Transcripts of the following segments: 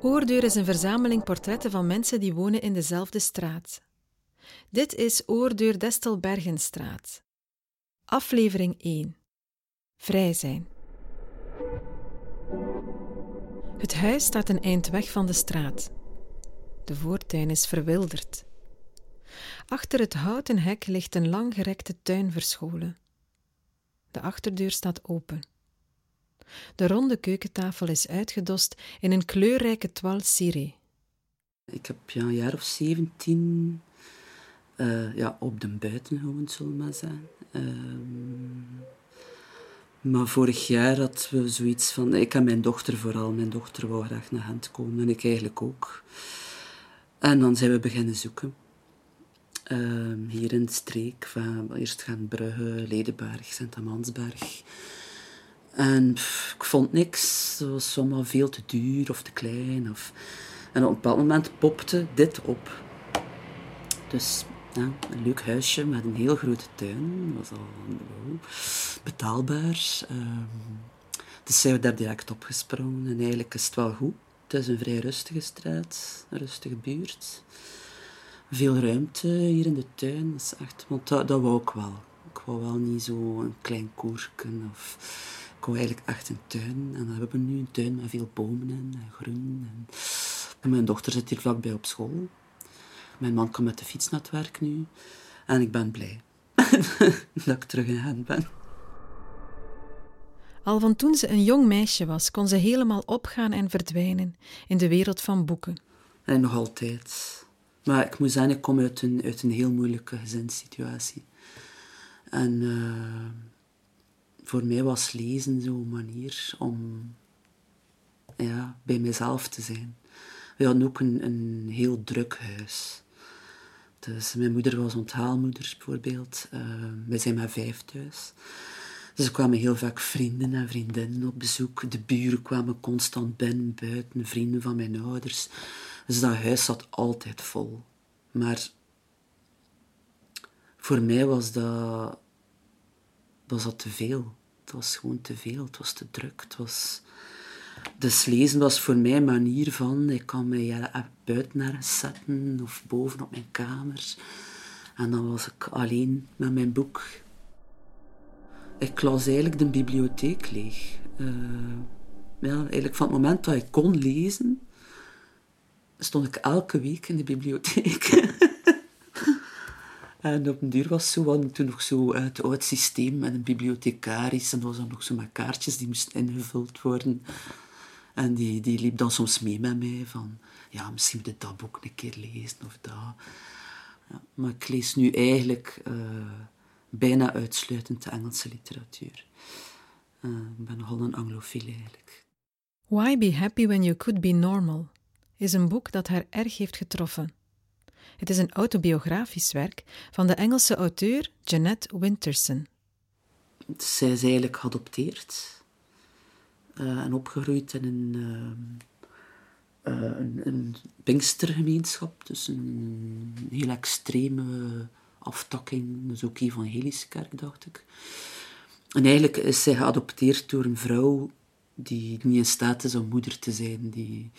Oordeur is een verzameling portretten van mensen die wonen in dezelfde straat. Dit is Oordeur Destelbergenstraat. Aflevering 1. Vrij zijn. Het huis staat een eind weg van de straat. De voortuin is verwilderd. Achter het houten hek ligt een langgerekte tuin verscholen. De achterdeur staat open. De ronde keukentafel is uitgedost in een kleurrijke toile ciré. Ik heb ja, een jaar of zeventien uh, ja, op de buiten gewoond, zullen maar zeggen. Uh, maar vorig jaar hadden we zoiets van... Ik en mijn dochter vooral. Mijn dochter wou graag naar Gent komen en ik eigenlijk ook. En dan zijn we beginnen zoeken. Uh, hier in de streek, van eerst gaan Brugge, Ledenberg, Sint-Amansberg. En ik vond niks. Het was allemaal veel te duur of te klein. Of... En op een bepaald moment popte dit op. Dus ja, een leuk huisje met een heel grote tuin. Dat was al betaalbaar. Um, dus zijn we daar direct opgesprongen. En eigenlijk is het wel goed. Het is een vrij rustige straat, een rustige buurt. Veel ruimte hier in de tuin. Dat is echt, want dat, dat wou ik wel. Ik wou wel niet zo een klein koerken of ik wou eigenlijk echt een tuin. En dan hebben we nu een tuin met veel bomen en groen. En mijn dochter zit hier vlakbij op school. Mijn man komt met de fiets naar het werk nu. En ik ben blij dat ik terug in hen ben. Al van toen ze een jong meisje was, kon ze helemaal opgaan en verdwijnen in de wereld van boeken. En nog altijd. Maar ik moet zeggen, ik kom uit een, uit een heel moeilijke gezinssituatie. En uh, voor mij was lezen zo'n manier om ja, bij mezelf te zijn. We hadden ook een, een heel druk huis. Dus mijn moeder was onthaalmoeder bijvoorbeeld. Uh, wij zijn maar vijf thuis. Dus er kwamen heel vaak vrienden en vriendinnen op bezoek. De buren kwamen constant binnen, buiten, vrienden van mijn ouders. Dus dat huis zat altijd vol. Maar voor mij was dat, was dat te veel. Het was gewoon te veel. Het was te druk. Het was... Dus lezen was voor mij een manier van, ik kan mij ja, buiten naar zetten of boven op mijn kamer. En dan was ik alleen met mijn boek. Ik las eigenlijk de bibliotheek leeg. Uh, ja, eigenlijk van het moment dat ik kon lezen, stond ik elke week in de bibliotheek. en op een duur was zo, we toen nog zo het oud systeem met een bibliothecaris en was dan nog zo met kaartjes die moesten ingevuld worden. En die, die liep dan soms mee met mij van, ja, misschien moet je dat boek een keer lezen of dat. Ja, maar ik lees nu eigenlijk uh, bijna uitsluitend de Engelse literatuur. Uh, ik ben nogal een anglofiel eigenlijk. Why Be Happy When You Could Be Normal is een boek dat haar erg heeft getroffen. Het is een autobiografisch werk van de Engelse auteur Jeanette Winterson. Zij is eigenlijk geadopteerd uh, en opgegroeid in een, uh, uh, een, een Pinkstergemeenschap, dus een heel extreme aftakking, dus ook evangelische kerk, dacht ik. En eigenlijk is zij geadopteerd door een vrouw die niet in staat is om moeder te zijn, die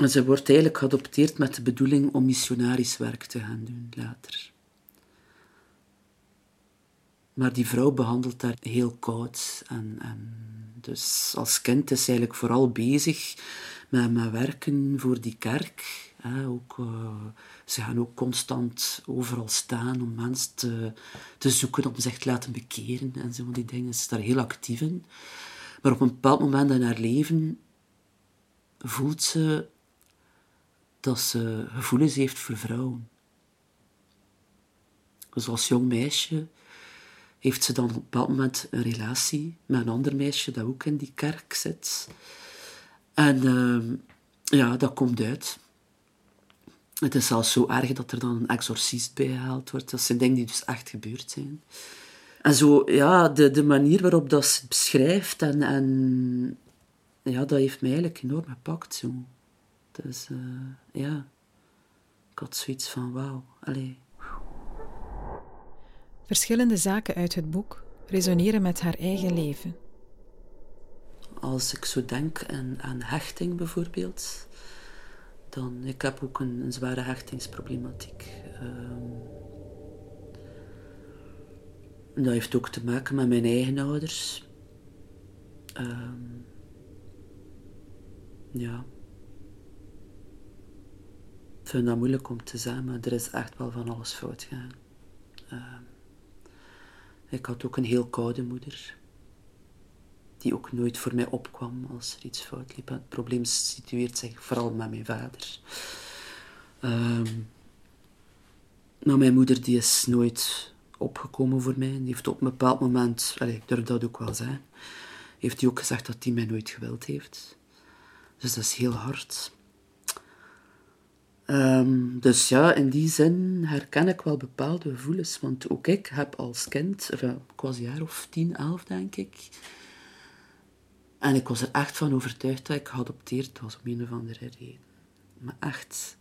en ze wordt eigenlijk geadopteerd met de bedoeling om missionarisch werk te gaan doen later. Maar die vrouw behandelt haar heel koud. En, dus als kind is ze eigenlijk vooral bezig met, met werken voor die kerk. ook, uh, ze gaan ook constant overal staan om mensen te, te zoeken, om zich te laten bekeren en zo die dingen. Ze is daar heel actief in. Maar op een bepaald moment in haar leven voelt ze dat ze gevoelens heeft voor vrouwen. Dus als jong meisje heeft ze dan op een bepaald moment een relatie met een ander meisje dat ook in die kerk zit. En uh, ja, dat komt uit. Het is zelfs zo erg dat er dan een exorcist bijgehaald wordt. Dat zijn dingen die dus echt gebeurd zijn. En zo, ja, de, de manier waarop dat ze beschrijft en, en ja, dat heeft mij eigenlijk enorm gepakt. Zo. Dus uh, ja, ik had zoiets van wauw, allee. Verschillende zaken uit het boek resoneren met haar eigen leven. als ik zo denk aan, aan hechting bijvoorbeeld, dan ik heb ook een, een zware hechtingsproblematiek. Um, dat heeft ook te maken met mijn eigen ouders. Um, ja. Vind dat moeilijk om te zeggen, maar er is echt wel van alles fout gegaan. Um, ik had ook een heel koude moeder die ook nooit voor mij opkwam als er iets fout liep. Het probleem situeert zich vooral met mijn vader. Um, maar mijn moeder die is nooit opgekomen voor mij. Die heeft op een bepaald moment, allez, ik durf dat ook wel zijn, heeft hij ook gezegd dat hij mij nooit gewild heeft. Dus dat is heel hard. Um, dus ja, in die zin herken ik wel bepaalde gevoelens. Want ook ik heb als kind, enfin, ik was een jaar of tien, elf denk ik, en ik was er echt van overtuigd dat ik geadopteerd was om een of andere reden. Maar echt.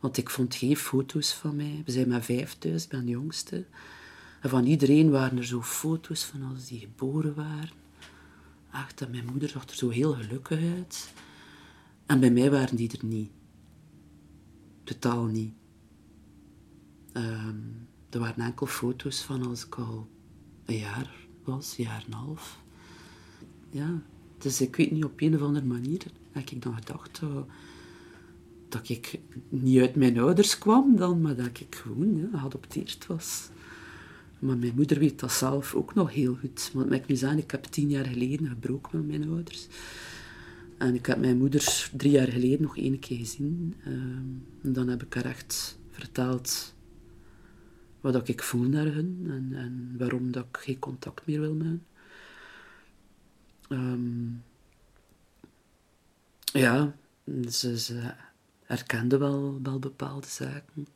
Want ik vond geen foto's van mij. We zijn maar vijf thuis, ik ben de jongste. En van iedereen waren er zo foto's van als die geboren waren. Echt, en mijn moeder zag er zo heel gelukkig uit. En bij mij waren die er niet. Niet. Um, er waren enkel foto's van als ik al een jaar was, een jaar en een half ja. Dus ik weet niet, op een of andere manier heb ik dan gedacht dat, ik niet uit mijn ouders kwam dan, maar dat ik gewoon ja, geadopteerd was. Maar mijn moeder weet dat zelf ook nog heel goed. Want ik nu zeggen, ik heb tien jaar geleden gebroken met mijn ouders. En ik heb mijn moeder drie jaar geleden nog één keer gezien. Ehm, en dan heb ik haar echt verteld wat ik voel naar hun en, en waarom dat ik geen contact meer wil met hen. Um, ja, ze, ze herkende wel, wel bepaalde zaken.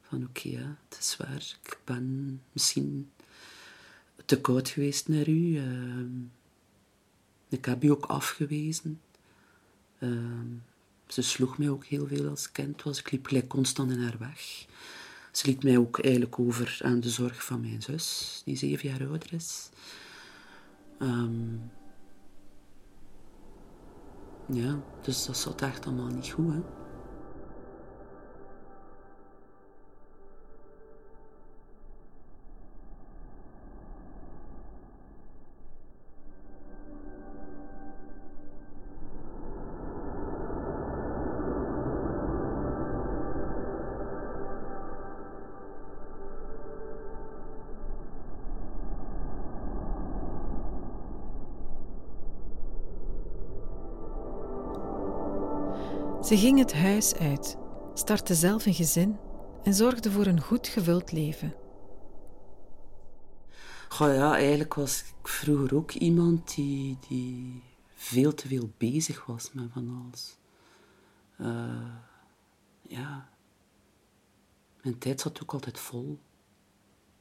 Van oké, ja, het is waar, ik ben misschien te koud geweest naar u. Uh, ik heb u ook afgewezen. Uh, ze sloeg mij ook heel veel als kind was. Ik liep gelijk constant in haar weg. Ze liet mij ook eigenlijk over aan de zorg van mijn zus, die zeven jaar ouder is. Um, ja, dus dat zat echt allemaal niet goed, hè. Ze ging het huis uit, startte zelf een gezin en zorgde voor een goed gevuld leven. Goh ja, eigenlijk was ik vroeger ook iemand die, die veel te veel bezig was met van alles. Uh, ja. Mijn tijd zat ook altijd vol.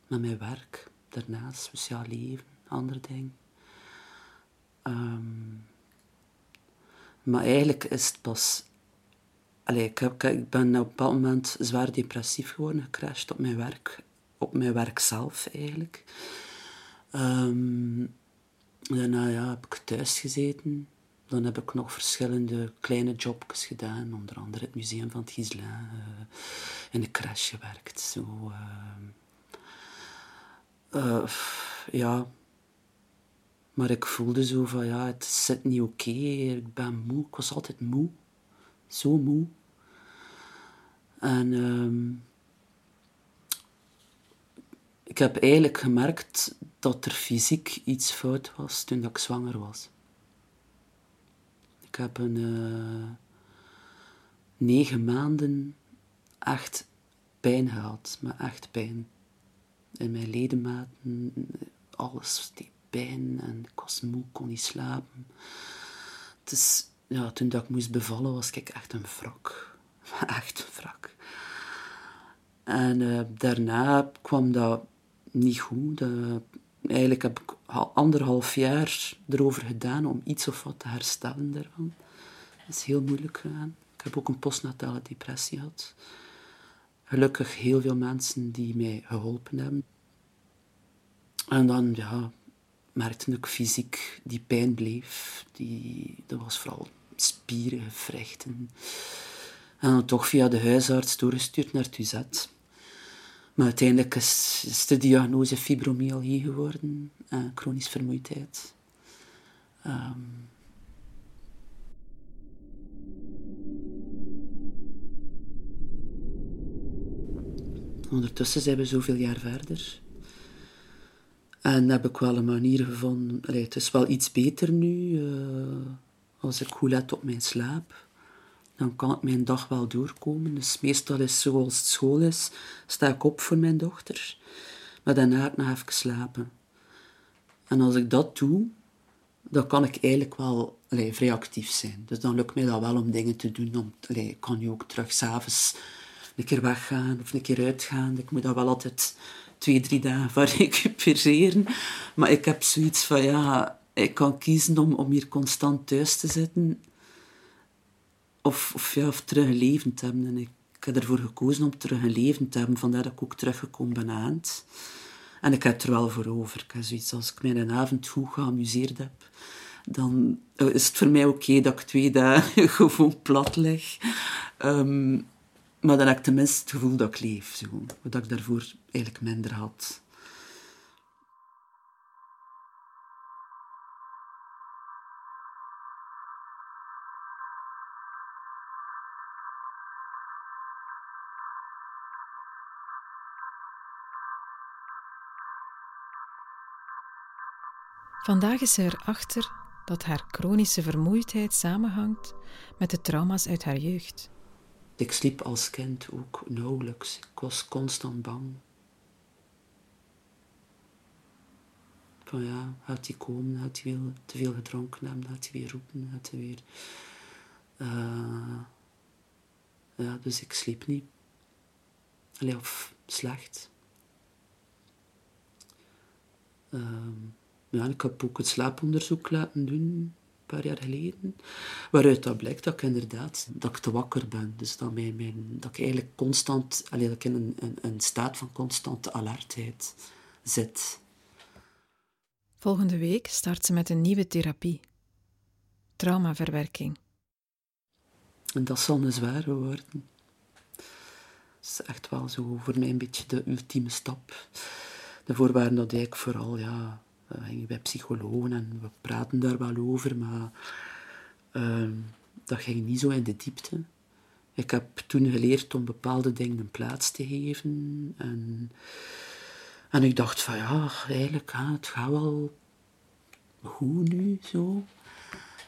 Met mijn werk, daarnaast sociaal leven, andere dingen. Um, maar eigenlijk is het pas Allee, ik, ben op een bepaald moment zwaar depressief geworden, gecrashed op mijn werk, op mijn werk zelf eigenlijk. Um, daarna ja, heb ik thuis gezeten. Dan heb ik nog verschillende kleine jobjes gedaan, onder andere het Museum van het Gislin, uh, in de crash gewerkt. Zo, uh, uh, ja. Maar ik voelde zo van, ja, het zit niet oké, ik ben moe, ik was altijd moe. Zo moe. En um, ik heb eigenlijk gemerkt dat er fysiek iets fout was toen ik zwanger was. Ik heb een uh, negen maanden echt pijn gehad, maar echt pijn. In mijn ledematen, alles deed pijn en ik was moe, kon niet slapen. Dus ja, toen dat ik moest bevallen was ik echt een wrak. Echt een wrak. En uh, daarna kwam dat niet goed. eigenlijk heb ik al anderhalf jaar erover gedaan om iets of wat te herstellen daarvan. Dat is heel moeilijk gegaan. Ik heb ook een postnatale depressie gehad. Gelukkig heel veel mensen die mij geholpen hebben. En dan, ja, merkte ik fysiek die pijn bleef. Die, dat was vooral spieren, gewrichten. En dan toch via de huisarts doorgestuurd naar Tuzet. Maar uiteindelijk is, de diagnose fibromyalgie geworden, uh, chronisch vermoeidheid. Um, ondertussen zijn we zoveel jaar verder. En heb ik wel een manier gevonden. Allee, het is wel iets beter nu. Uh, als ik goed let op mijn slaap, dan kan ik mijn dag wel doorkomen. Dus meestal is zoals het school is, sta ik op voor mijn dochter. Maar daarna ga ik nog even slapen. En als ik dat doe, dan kan ik eigenlijk wel allee, vrij actief zijn. Dus dan lukt mij dat wel om dingen te doen. Om, ik kan nu ook terug s'avonds een keer weggaan of een keer uitgaan. Ik moet dat wel altijd twee, drie dagen van recupereren. Maar ik heb zoiets van, ja, ik kan kiezen om, om hier constant thuis te zitten. Of, of, ja, of terug een leven te hebben. En ik, ik heb ervoor gekozen om terug een leven te hebben. Vandaar dat ik ook teruggekomen ben aan het. En ik heb er wel voor over. Als ik mij een avond goed geamuseerd heb, dan is het voor mij oké dat ik twee dagen gewoon plat lig. Um, maar dan heb ik tenminste het gevoel dat ik leef. Zo. Wat ik daarvoor eigenlijk minder had. Vandaag is ze erachter dat haar chronische vermoeidheid samenhangt met de trauma's uit haar jeugd. Ik sliep als kind ook nauwelijks. Ik was constant bang. Van ja, gaat hij komen? Gaat hij weer te veel gedronken hebben? Gaat hij weer roepen? Gaat hij weer... Uh, ja, dus ik sliep niet. Allee, of slecht. Uh, ja, ik heb ook het slaaponderzoek laten doen paar jaar geleden. Waaruit dat blijkt dat ik inderdaad dat ik te wakker ben. Dus dat, mijn, mijn, dat ik eigenlijk constant, alleen dat ik in een, een, een staat van constante alertheid zit. Volgende week start ze met een nieuwe therapie. Traumaverwerking. En dat zal een zware worden. Dat is echt wel zo voor mij een beetje de ultieme stap. De voorwaarden dat ik vooral ja, we gingen bij psychologen en we praten daar wel over, maar uh, dat ging niet zo in de diepte. Ik heb toen geleerd om bepaalde dingen een plaats te geven. En, en ik dacht van ja, eigenlijk, hè, het gaat wel goed nu, zo.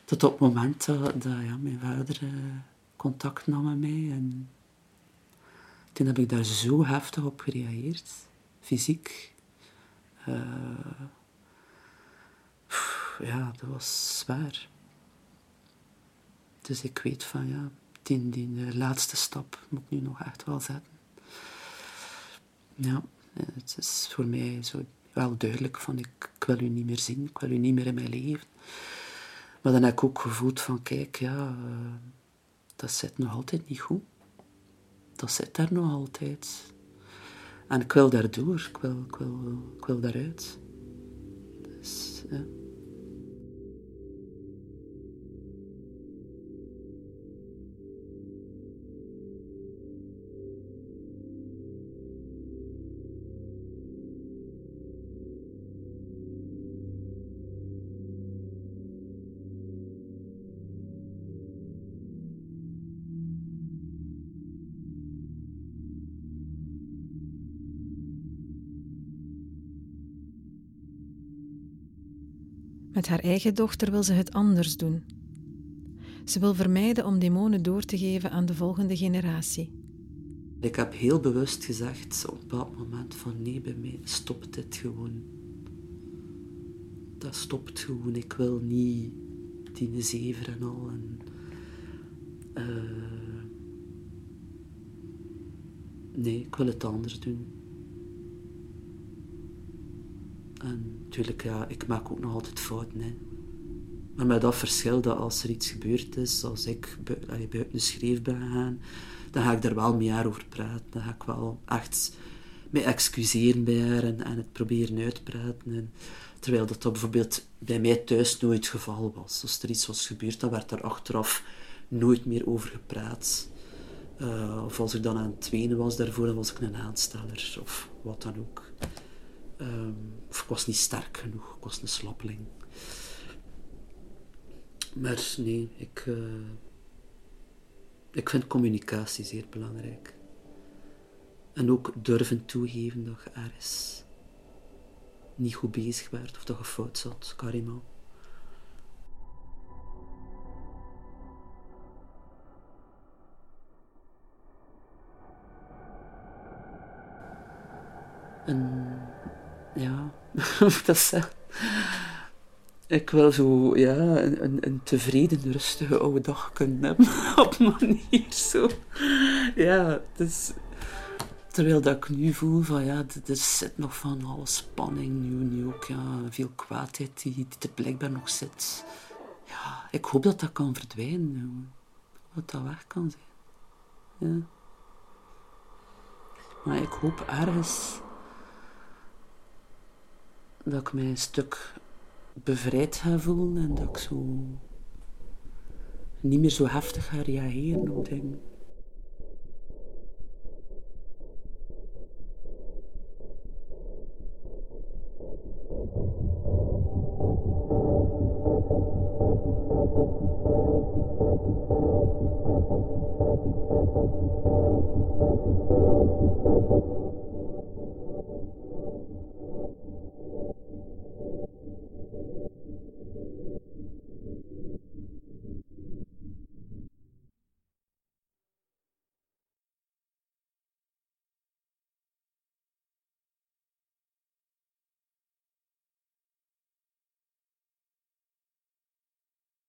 Tot op het moment dat, ja, mijn vader uh, contact nam met mij. En toen heb ik daar zo heftig op gereageerd, fysiek. Uh, ja, dat was zwaar. Dus ik weet van ja, die, die laatste stap moet ik nu nog echt wel zetten. Ja, het is voor mij zo wel duidelijk van ik, wil u niet meer zien, ik wil u niet meer in mijn leven. Maar dan heb ik ook gevoeld van kijk, ja, uh, dat zit nog altijd niet goed. Dat zit daar nog altijd. En ik wil daardoor, ik wil, ik wil, ik wil daaruit. Dus, ja. Met haar eigen dochter wil ze het anders doen. Ze wil vermijden om demonen door te geven aan de volgende generatie. Ik heb heel bewust gezegd op bepaald moment van nee, bij mij stopt dit gewoon. Dat stopt gewoon. Ik wil niet die zever en al. En, uh, nee, ik wil het anders doen. En natuurlijk, ja, ik maak ook nog altijd fouten. Hè. Maar met dat verschil dat als er iets gebeurd is, als ik buiten de schreef ben gegaan, dan ga ik daar wel meer over praten. Dan ga ik wel echt me excuseren bij haar en, het proberen uitpraten. En, terwijl dat, bijvoorbeeld bij mij thuis nooit het geval was. Als er iets was gebeurd, dan werd er achteraf nooit meer over gepraat. Uh, of als ik dan aan het wenen was daarvoor, dan was ik een aansteller of wat dan ook. Um, of ik was niet sterk genoeg, ik was een slappeling. Maar nee, ik, uh, ik vind communicatie zeer belangrijk. En ook durven toegeven dat je ergens niet goed bezig werd of dat je fout zat, Karima. En ja, dat zeggen? Ik wil zo, ja, een, een tevreden, rustige oude dag kunnen hebben. Op manier zo. Ja, dus Terwijl dat ik nu voel van ja, er zit nog van alle spanning nu, nu ja, veel kwaadheid die, die er blijkbaar nog zit. Ja, ik hoop dat dat kan verdwijnen. Dat dat weg kan zijn. Ja. Maar ik hoop ergens dat ik mij een stuk bevrijd ga voelen en dat ik zo niet meer zo heftig ga reageren op dingen.